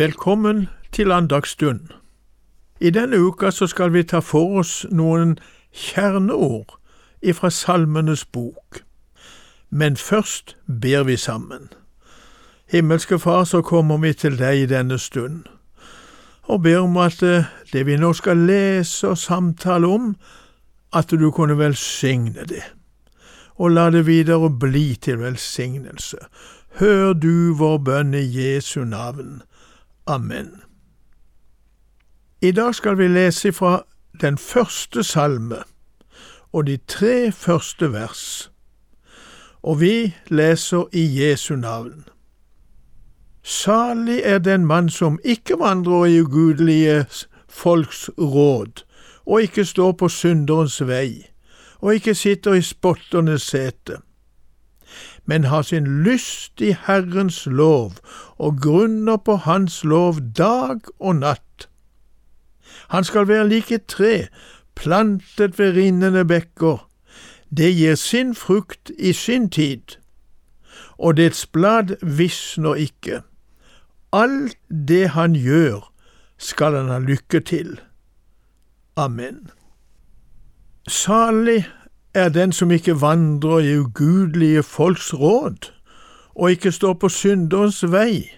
Velkommen til andagsstund. I denne uka så skal vi ta for oss noen kjerneord ifra Salmenes bok. Men først ber vi sammen. Himmelske Far, så kommer vi til deg i denne stund, og ber om at eh, det vi nå skal lese og samtale om, at du kunne velsigne det, og la det videre bli til velsignelse. Hør du vår bønn i Jesu navn. Amen. I dag skal vi lese fra den første salme og de tre første vers, og vi leser i Jesu navn. Salig er den mann som ikke vandrer i ugudelige folks råd, og ikke står på synderens vei, og ikke sitter i spotternes sete men har sin lyst i Herrens lov og grunner på Hans lov dag og natt. Han skal være lik et tre, plantet ved rinnende bekker. Det gir sin frukt i sin tid, og dets blad visner ikke. Alt det han gjør, skal han ha lykke til. Amen. Salig er den som ikke vandrer i ugudelige folks råd, og ikke står på synderens vei,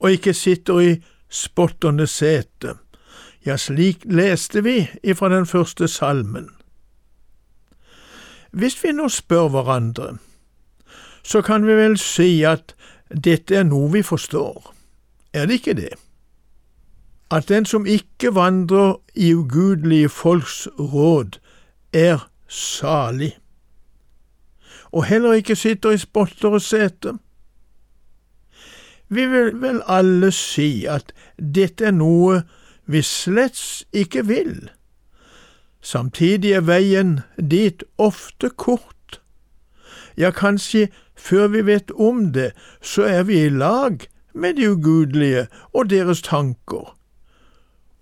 og ikke sitter i spotternes sete. Ja, slik leste vi ifra den første salmen. Hvis vi nå spør hverandre, så kan vi vel si at dette er noe vi forstår, er det ikke det? At den som ikke vandrer i ugudelige folks råd, er salig, og heller ikke sitter i spotter og sete. Vi vil vel alle si at dette er noe vi slett ikke vil. Samtidig er veien dit ofte kort. Ja, kanskje før vi vet om det, så er vi i lag med de ugudelige og deres tanker,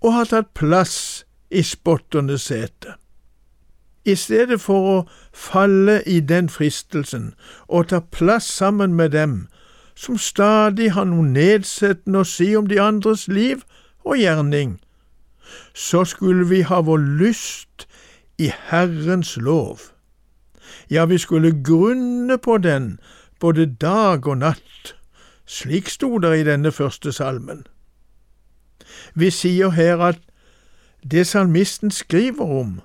og har tatt plass i spotternes sete. I stedet for å falle i den fristelsen og ta plass sammen med dem som stadig har noe nedsettende å si om de andres liv og gjerning, så skulle vi ha vår lyst i Herrens lov. Ja, vi skulle grunne på den både dag og natt. Slik sto det i denne første salmen. Vi sier her at det salmisten skriver om,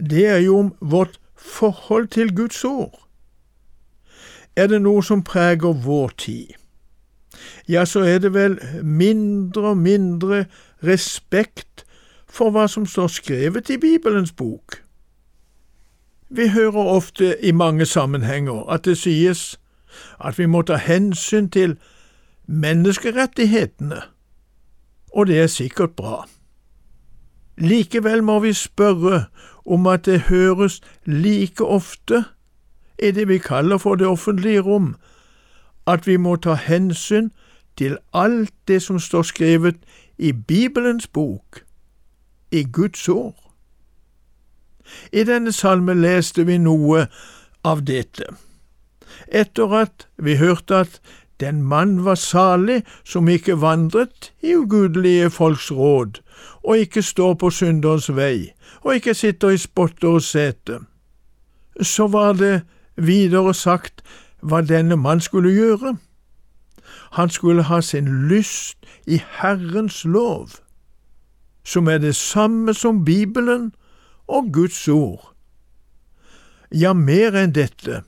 det er jo om vårt forhold til Guds ord. Er det noe som preger vår tid, ja, så er det vel mindre og mindre respekt for hva som står skrevet i Bibelens bok. Vi hører ofte i mange sammenhenger at det sies at vi må ta hensyn til menneskerettighetene, og det er sikkert bra. Likevel må vi spørre om at det høres like ofte i det vi kaller for det offentlige rom, at vi må ta hensyn til alt det som står skrevet i Bibelens bok, i Guds ord. I denne salmen leste vi noe av dette. Etter at vi hørte at den mann var salig som ikke vandret i ugudelige folks råd, og ikke står på synderens vei, og ikke sitter i spotteres sete. Så var det videre sagt hva denne mann skulle gjøre. Han skulle ha sin lyst i Herrens lov, som er det samme som Bibelen og Guds ord. Ja, mer enn dette,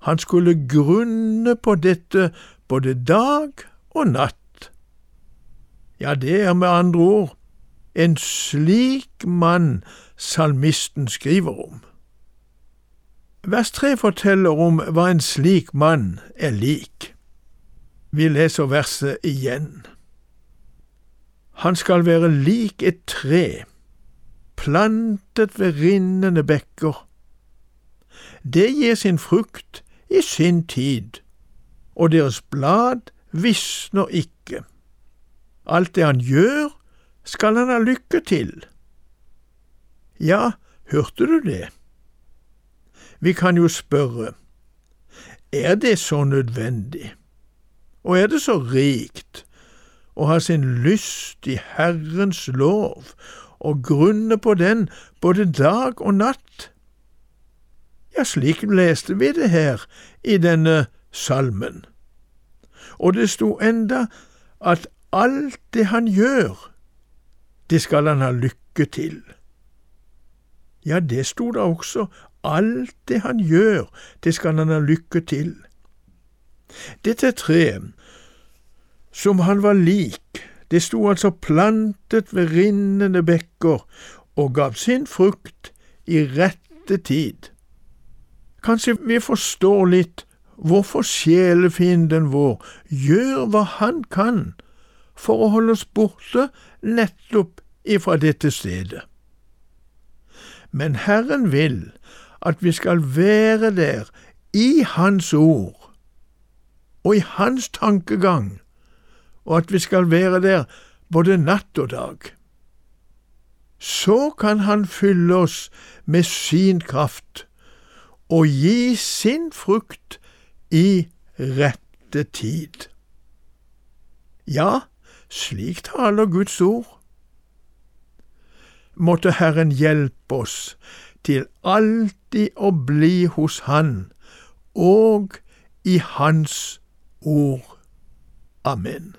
han skulle grunne på dette både dag og natt. Ja, det er med andre ord en slik mann salmisten skriver om. Vers tre forteller om hva en slik mann er lik. Vi leser verset igjen. Han skal være lik et tre, plantet ved rinnende bekker. Det gir sin frukt i sin tid, og deres blad visner ikke. Alt det han gjør, skal han ha lykke til. Ja, hørte du det? Vi kan jo spørre, er det så nødvendig, og er det så rikt, å ha sin lyst i Herrens lov og grunne på den både dag og natt. Ja, slik leste vi det her i denne salmen. Og det sto enda at alt det han gjør, det skal han ha lykke til. Ja, det sto da også, alt det han gjør, det skal han ha lykke til. Dette treet, som han var lik, det sto altså plantet ved rinnende bekker og gav sin frukt i rette tid. Kanskje vi forstår litt hvorfor sjelefienden vår gjør hva han kan for å holde oss borte nettopp ifra dette stedet. Men Herren vil at vi skal være der i Hans ord og i Hans tankegang, og at vi skal være der både natt og dag. Så kan Han fylle oss med sin kraft og gi sin frukt i rette tid. Ja, slik taler Guds ord. Måtte Herren hjelpe oss til alltid å bli hos Han og i Hans ord. Amen.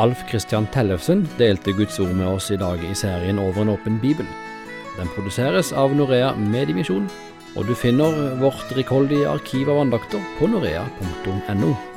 Alf Kristian Tellefsen delte Guds ord med oss i dag i serien Over en åpen bibel. Den produseres av Norea Mediemisjon, og du finner vårt rikholdige arkiv av andakter på norea.no.